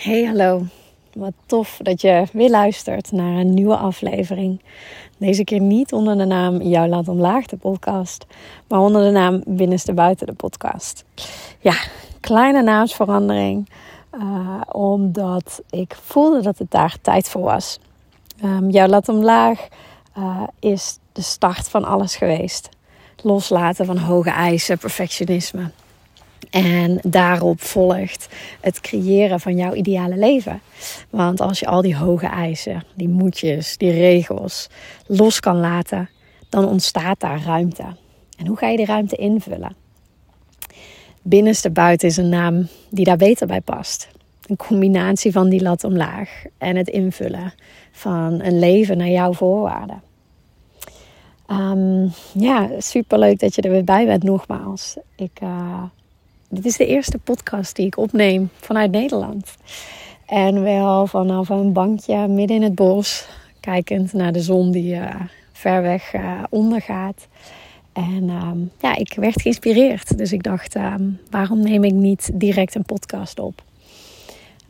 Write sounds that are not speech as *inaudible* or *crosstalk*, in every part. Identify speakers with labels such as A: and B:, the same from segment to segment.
A: Hey, hallo. Wat tof dat je weer luistert naar een nieuwe aflevering. Deze keer niet onder de naam Jou Laat Omlaag, de podcast, maar onder de naam Binnenste Buiten, de podcast. Ja, kleine naamsverandering, uh, omdat ik voelde dat het daar tijd voor was. Um, Jou Laat Omlaag uh, is de start van alles geweest. Loslaten van hoge eisen, perfectionisme. En daarop volgt het creëren van jouw ideale leven. Want als je al die hoge eisen, die moedjes, die regels los kan laten, dan ontstaat daar ruimte. En hoe ga je die ruimte invullen? Binnenste buiten is een naam die daar beter bij past. Een combinatie van die lat omlaag en het invullen van een leven naar jouw voorwaarden. Um, ja, superleuk dat je er weer bij bent nogmaals. Ik, uh, dit is de eerste podcast die ik opneem vanuit Nederland. En wel vanaf een bankje midden in het bos, kijkend naar de zon die uh, ver weg uh, ondergaat. En um, ja, ik werd geïnspireerd. Dus ik dacht, um, waarom neem ik niet direct een podcast op?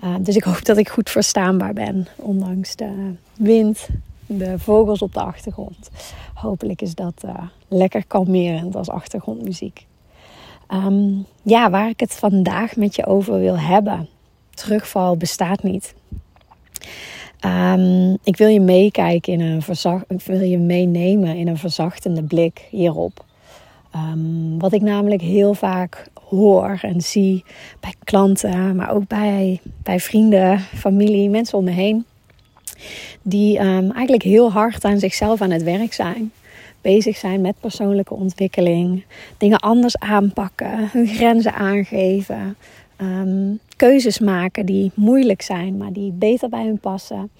A: Uh, dus ik hoop dat ik goed verstaanbaar ben, ondanks de wind, de vogels op de achtergrond. Hopelijk is dat lekker kalmerend als achtergrondmuziek. Um, ja, waar ik het vandaag met je over wil hebben. Terugval bestaat niet. Um, ik wil je meekijken in een verzacht, ik wil je meenemen in een verzachtende blik hierop. Um, wat ik namelijk heel vaak hoor en zie bij klanten, maar ook bij, bij vrienden, familie, mensen om me heen. Die eigenlijk heel hard aan zichzelf aan het werk zijn bezig zijn met persoonlijke ontwikkeling, dingen anders aanpakken, hun grenzen aangeven, um, keuzes maken die moeilijk zijn, maar die beter bij hun passen.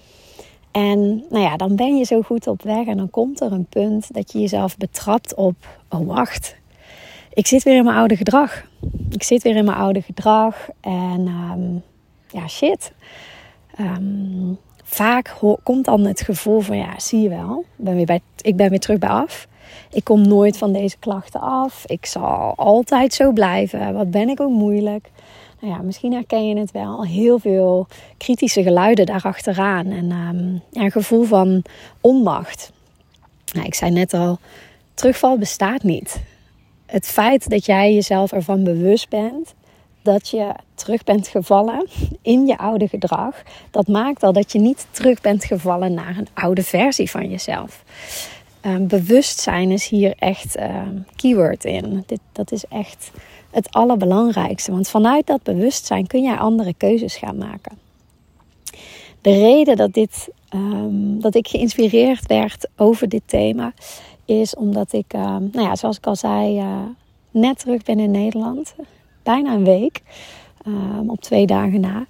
A: En nou ja, dan ben je zo goed op weg en dan komt er een punt dat je jezelf betrapt op, oh wacht, ik zit weer in mijn oude gedrag. Ik zit weer in mijn oude gedrag en um, ja, shit. Um, vaak komt dan het gevoel van ja, zie je wel, ben weer bij, ik ben weer terug bij af. Ik kom nooit van deze klachten af. Ik zal altijd zo blijven. Wat ben ik ook moeilijk. Nou ja, misschien herken je het wel. Heel veel kritische geluiden daarachteraan. En um, een gevoel van onmacht. Nou, ik zei net al, terugval bestaat niet. Het feit dat jij jezelf ervan bewust bent dat je terug bent gevallen in je oude gedrag, dat maakt al dat je niet terug bent gevallen naar een oude versie van jezelf. Um, bewustzijn is hier echt um, keyword in. Dit, dat is echt het allerbelangrijkste. Want vanuit dat bewustzijn kun jij andere keuzes gaan maken. De reden dat, dit, um, dat ik geïnspireerd werd over dit thema is omdat ik, nou ja, zoals ik al zei, uh, net terug ben in Nederland bijna een week. Um, op twee dagen na.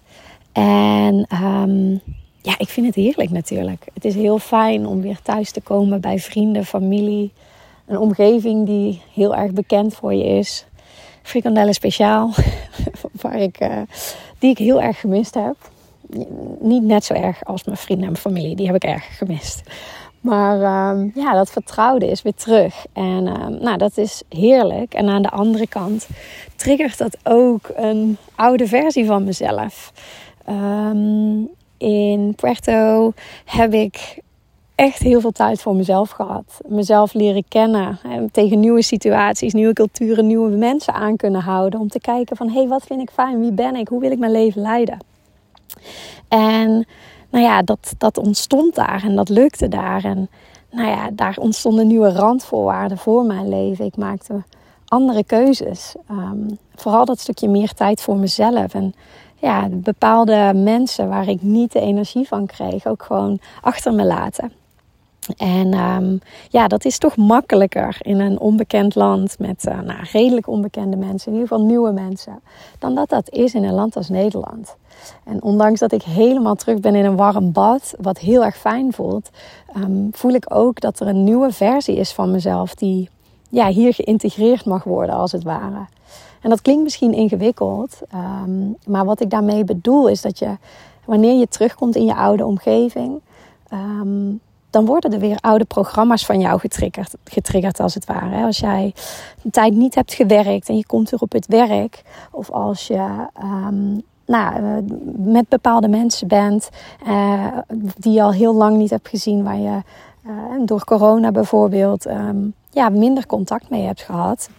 A: En um, ja, ik vind het heerlijk natuurlijk. Het is heel fijn om weer thuis te komen bij vrienden, familie. Een omgeving die heel erg bekend voor je is. Frikandellen speciaal, *laughs* waar ik, uh, die ik heel erg gemist heb. Niet net zo erg als mijn vrienden en mijn familie, die heb ik erg gemist. Maar um, ja, dat vertrouwde is weer terug. En um, nou, dat is heerlijk. En aan de andere kant triggert dat ook een oude versie van mezelf. Um, in Puerto heb ik echt heel veel tijd voor mezelf gehad. Mezelf leren kennen. En tegen nieuwe situaties, nieuwe culturen, nieuwe mensen aan kunnen houden. Om te kijken van, hé, hey, wat vind ik fijn? Wie ben ik? Hoe wil ik mijn leven leiden? En nou ja, dat, dat ontstond daar en dat lukte daar. En nou ja, daar ontstonden nieuwe randvoorwaarden voor mijn leven. Ik maakte andere keuzes. Um, vooral dat stukje meer tijd voor mezelf. En ja, bepaalde mensen waar ik niet de energie van kreeg, ook gewoon achter me laten. En um, ja, dat is toch makkelijker in een onbekend land met uh, nou, redelijk onbekende mensen, in ieder geval nieuwe mensen, dan dat dat is in een land als Nederland. En ondanks dat ik helemaal terug ben in een warm bad, wat heel erg fijn voelt, um, voel ik ook dat er een nieuwe versie is van mezelf die ja, hier geïntegreerd mag worden, als het ware. En dat klinkt misschien ingewikkeld, um, maar wat ik daarmee bedoel is dat je, wanneer je terugkomt in je oude omgeving, dan worden er weer oude programma's van jou getriggerd, getriggerd als het ware. Als jij een tijd niet hebt gewerkt en je komt weer op het werk, of als je um, nou, eh, met bepaalde mensen bent uh, die je al heel lang niet hebt gezien, waar je door corona bijvoorbeeld ehm, ja, minder contact mee hebt gehad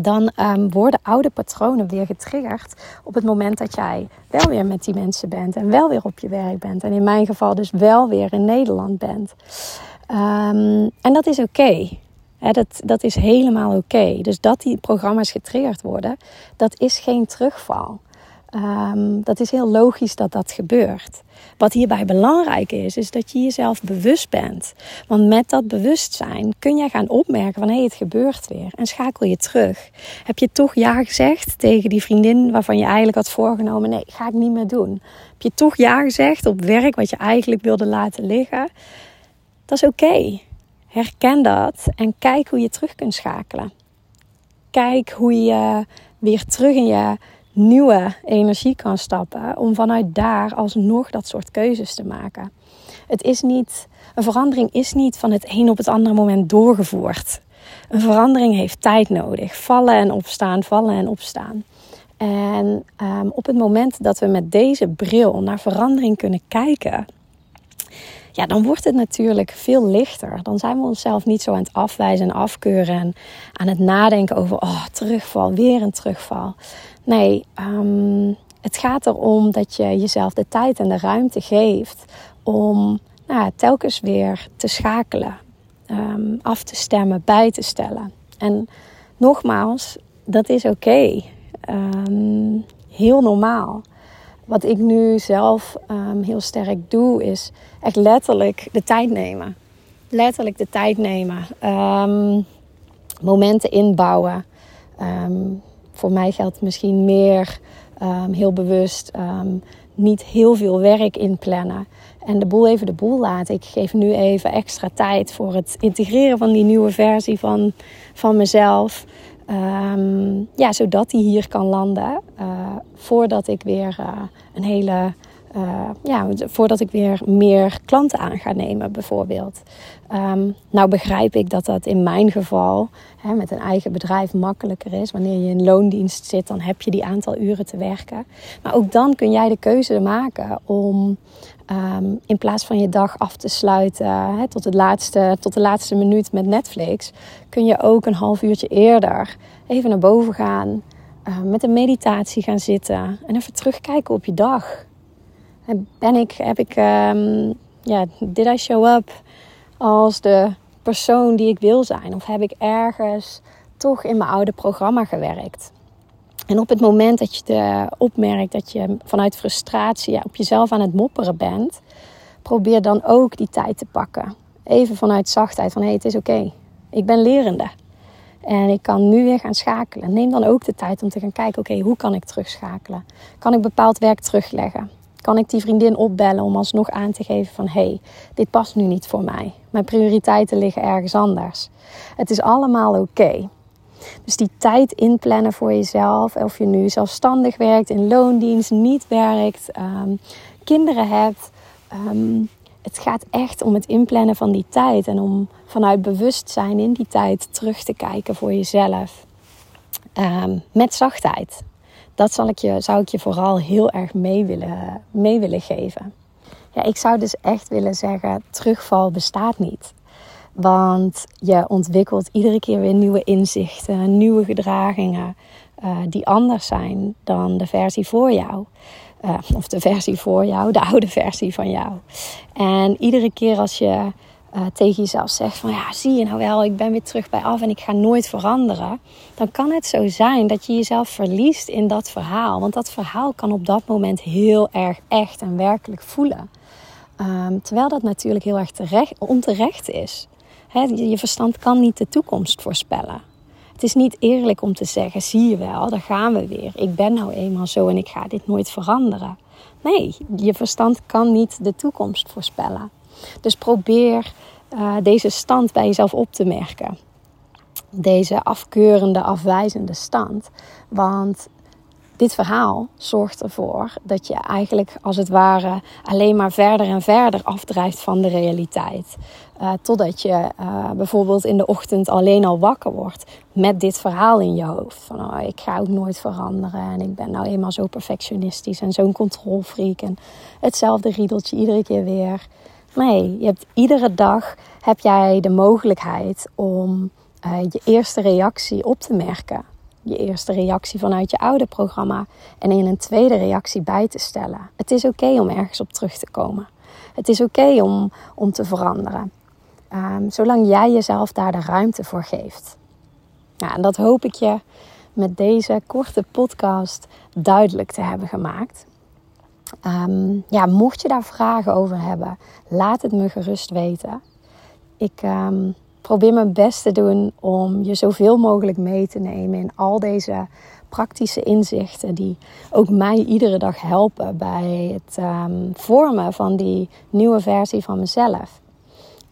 A: dan um, worden oude patronen weer getriggerd op het moment dat jij wel weer met die mensen bent en wel weer op je werk bent. En in mijn geval dus wel weer in Nederland bent. Um, en dat is oké. dat, dat is helemaal oké. Dus dat die programma's getriggerd worden, dat is geen terugval. Um, dat is heel logisch dat dat gebeurt. Wat hierbij belangrijk is, is dat je jezelf bewust bent. Want met dat bewustzijn kun je gaan opmerken van hé, hey, het gebeurt weer. En schakel je terug. Heb je toch ja gezegd tegen die vriendin waarvan je eigenlijk had voorgenomen, nee, ga ik niet meer doen. Heb je toch ja gezegd op werk wat je eigenlijk wilde laten liggen? Dat is oké. Herken dat en kijk hoe je terug kunt schakelen. Kijk hoe je weer terug in je nieuwe energie kan stappen. Om vanuit daar alsnog dat soort keuzes te maken. Het is niet, een verandering is niet van het een op het andere moment doorgevoerd. Een verandering heeft tijd nodig. Vallen en opstaan, vallen en opstaan. En um, op het moment dat we met deze bril naar verandering kunnen kijken, ja, dan wordt het natuurlijk veel lichter. Dan zijn we onszelf niet zo aan het afwijzen en afkeuren en aan het nadenken over, oh, terugval, weer een terugval. Nee, um, het gaat erom dat je jezelf de tijd en de ruimte geeft om nou, telkens weer te schakelen, um, af te stemmen, bij te stellen. En nogmaals, dat is oké. Um, heel normaal. Wat ik nu zelf heel sterk doe, is echt letterlijk de tijd nemen. Letterlijk de tijd nemen. momenten inbouwen. Um, voor mij geldt misschien meer heel bewust niet heel veel werk inplannen. En de boel even de boel laten. Ik geef nu even extra tijd voor het integreren van die nieuwe versie van, van mezelf. Um, ja, zodat die hier kan landen. Uh, voordat ik weer uh, een hele uh, ja, voordat ik weer meer klanten aan ga nemen, bijvoorbeeld. Um, nou begrijp ik dat dat in mijn geval hè, met een eigen bedrijf makkelijker is. Wanneer je in loondienst zit, dan heb je die aantal uren te werken. Maar ook dan kun jij de keuze maken om um, in plaats van je dag af te sluiten hè, tot, het laatste, tot de laatste minuut met Netflix, kun je ook een half uurtje eerder even naar boven gaan. Uh, met een meditatie gaan zitten en even terugkijken op je dag ben ik, heb ik, um, ja, did I show up als de persoon die ik wil zijn? Of heb ik ergens toch in mijn oude programma gewerkt? En op het moment dat je de, opmerkt dat je vanuit frustratie ja, op jezelf aan het mopperen bent, probeer dan ook die tijd te pakken. Even vanuit zachtheid van hé, hey, het is oké. Ik ben lerende. En ik kan nu weer gaan schakelen. Neem dan ook de tijd om te gaan kijken, oké, hoe kan ik terugschakelen? Kan ik bepaald werk terugleggen? Kan ik die vriendin opbellen om alsnog aan te geven van hé, hey, dit past nu niet voor mij. Mijn prioriteiten liggen ergens anders. Het is allemaal oké. Dus die tijd inplannen voor jezelf, of je nu zelfstandig werkt, in loondienst, niet werkt, ehm, kinderen hebt. Ehm, het gaat echt om het inplannen van die tijd en om vanuit bewustzijn in die tijd terug te kijken voor jezelf. Um, met zachtheid dat zal ik je, zou ik je vooral heel erg mee willen, mee willen geven. Ja, ik zou dus echt willen zeggen: terugval bestaat niet. Want je ontwikkelt iedere keer weer nieuwe inzichten, nieuwe gedragingen uh, die anders zijn dan de versie voor jou. Uh, of de versie voor jou, de oude *laughs* versie van jou. En iedere keer als je uh, tegen jezelf zegt van ja, zie je nou wel, ik ben weer terug bij af en ik ga nooit veranderen, dan kan het zo zijn dat je jezelf verliest in dat verhaal. Want dat verhaal kan op dat moment heel erg echt en werkelijk voelen. Um, terwijl dat natuurlijk heel erg terecht, onterecht is. He, je verstand kan niet de toekomst voorspellen. Het is niet eerlijk om te zeggen, zie je wel, daar gaan we weer. Ik ben nou eenmaal zo en ik ga dit nooit veranderen. Nee, je verstand kan niet de toekomst voorspellen. Dus probeer uh, deze stand bij jezelf op te merken. Deze afkeurende, afwijzende stand. Want dit verhaal zorgt ervoor dat je eigenlijk als het ware alleen maar verder en verder afdrijft van de realiteit. Uh, totdat je uh, bijvoorbeeld in de ochtend alleen al wakker wordt met dit verhaal in je hoofd. Van oh, ik ga ook nooit veranderen en ik ben nou eenmaal zo perfectionistisch en zo'n controlfreak en hetzelfde riedeltje iedere keer weer. Nee, je hebt, iedere dag heb jij de mogelijkheid om uh, je eerste reactie op te merken je eerste reactie vanuit je oude programma en in een tweede reactie bij te stellen. Het is oké om ergens op terug te komen. Het is oké om, om te veranderen. Um, zolang jij jezelf daar de ruimte voor geeft. Ja, en dat hoop ik je met deze korte podcast duidelijk te hebben gemaakt. Um, ja, mocht je daar vragen over hebben, laat het me gerust weten. Ik um, probeer mijn best te doen om je zoveel mogelijk mee te nemen in al deze praktische inzichten die ook mij iedere dag helpen bij het um, vormen van die nieuwe versie van mezelf.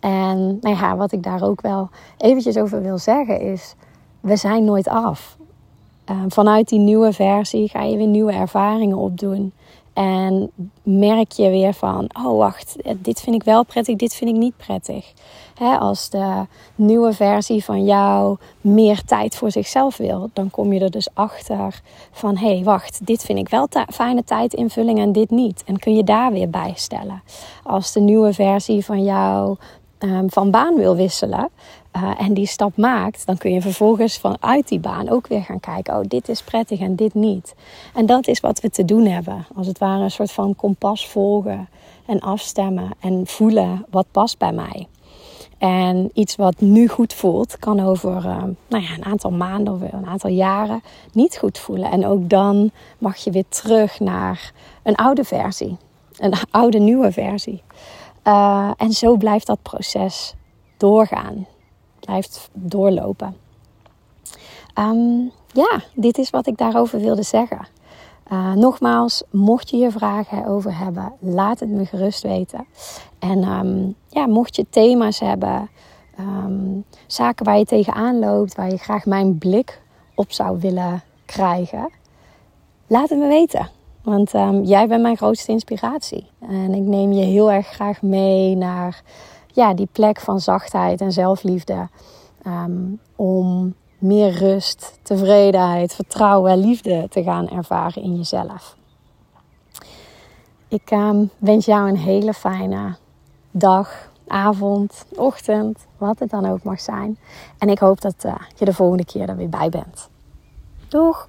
A: En nou ja, wat ik daar ook wel eventjes over wil zeggen is, we zijn nooit af. Vanuit die nieuwe versie ga je weer nieuwe ervaringen opdoen. En merk je weer van, oh wacht, dit vind ik wel prettig, dit vind ik niet prettig. als de nieuwe versie van jou meer tijd voor zichzelf wil, dan kom je er dus achter van, hé hey, wacht, dit vind ik wel fijne tijdinvulling en dit niet. En kun je daar weer bij stellen. Als de nieuwe versie van jou um, van baan wil wisselen, uh, en die stap maakt, dan kun je vervolgens vanuit die baan ook weer gaan kijken: oh, dit is prettig en dit niet. En dat is wat we te doen hebben. Als het ware een soort van kompas volgen en afstemmen en voelen wat past bij mij. En iets wat nu goed voelt, kan over uh, nou ja, een aantal maanden of een aantal jaren niet goed voelen. En ook dan mag je weer terug naar een oude versie, een oude nieuwe versie. Uh, en zo blijft dat proces doorgaan blijft doorlopen. Ehm, ja, dit is wat ik daarover wilde zeggen. Uh, nogmaals, mocht je hier vragen over hebben, laat het me gerust weten. En um, ja, mocht je thema's hebben, um, zaken waar je tegenaan loopt, waar je graag mijn blik op zou willen krijgen, laat het me weten. Want jij bent mijn grootste inspiratie. En ik neem je heel erg graag mee naar ja, die plek van zachtheid en zelfliefde. Ehm, om meer rust, tevredenheid, vertrouwen en liefde te gaan ervaren in jezelf. Ik ehm, wens jou een hele fijne dag, avond, ochtend, wat het dan ook mag zijn. En ik hoop dat uh, je de volgende keer er weer bij bent. Doeg!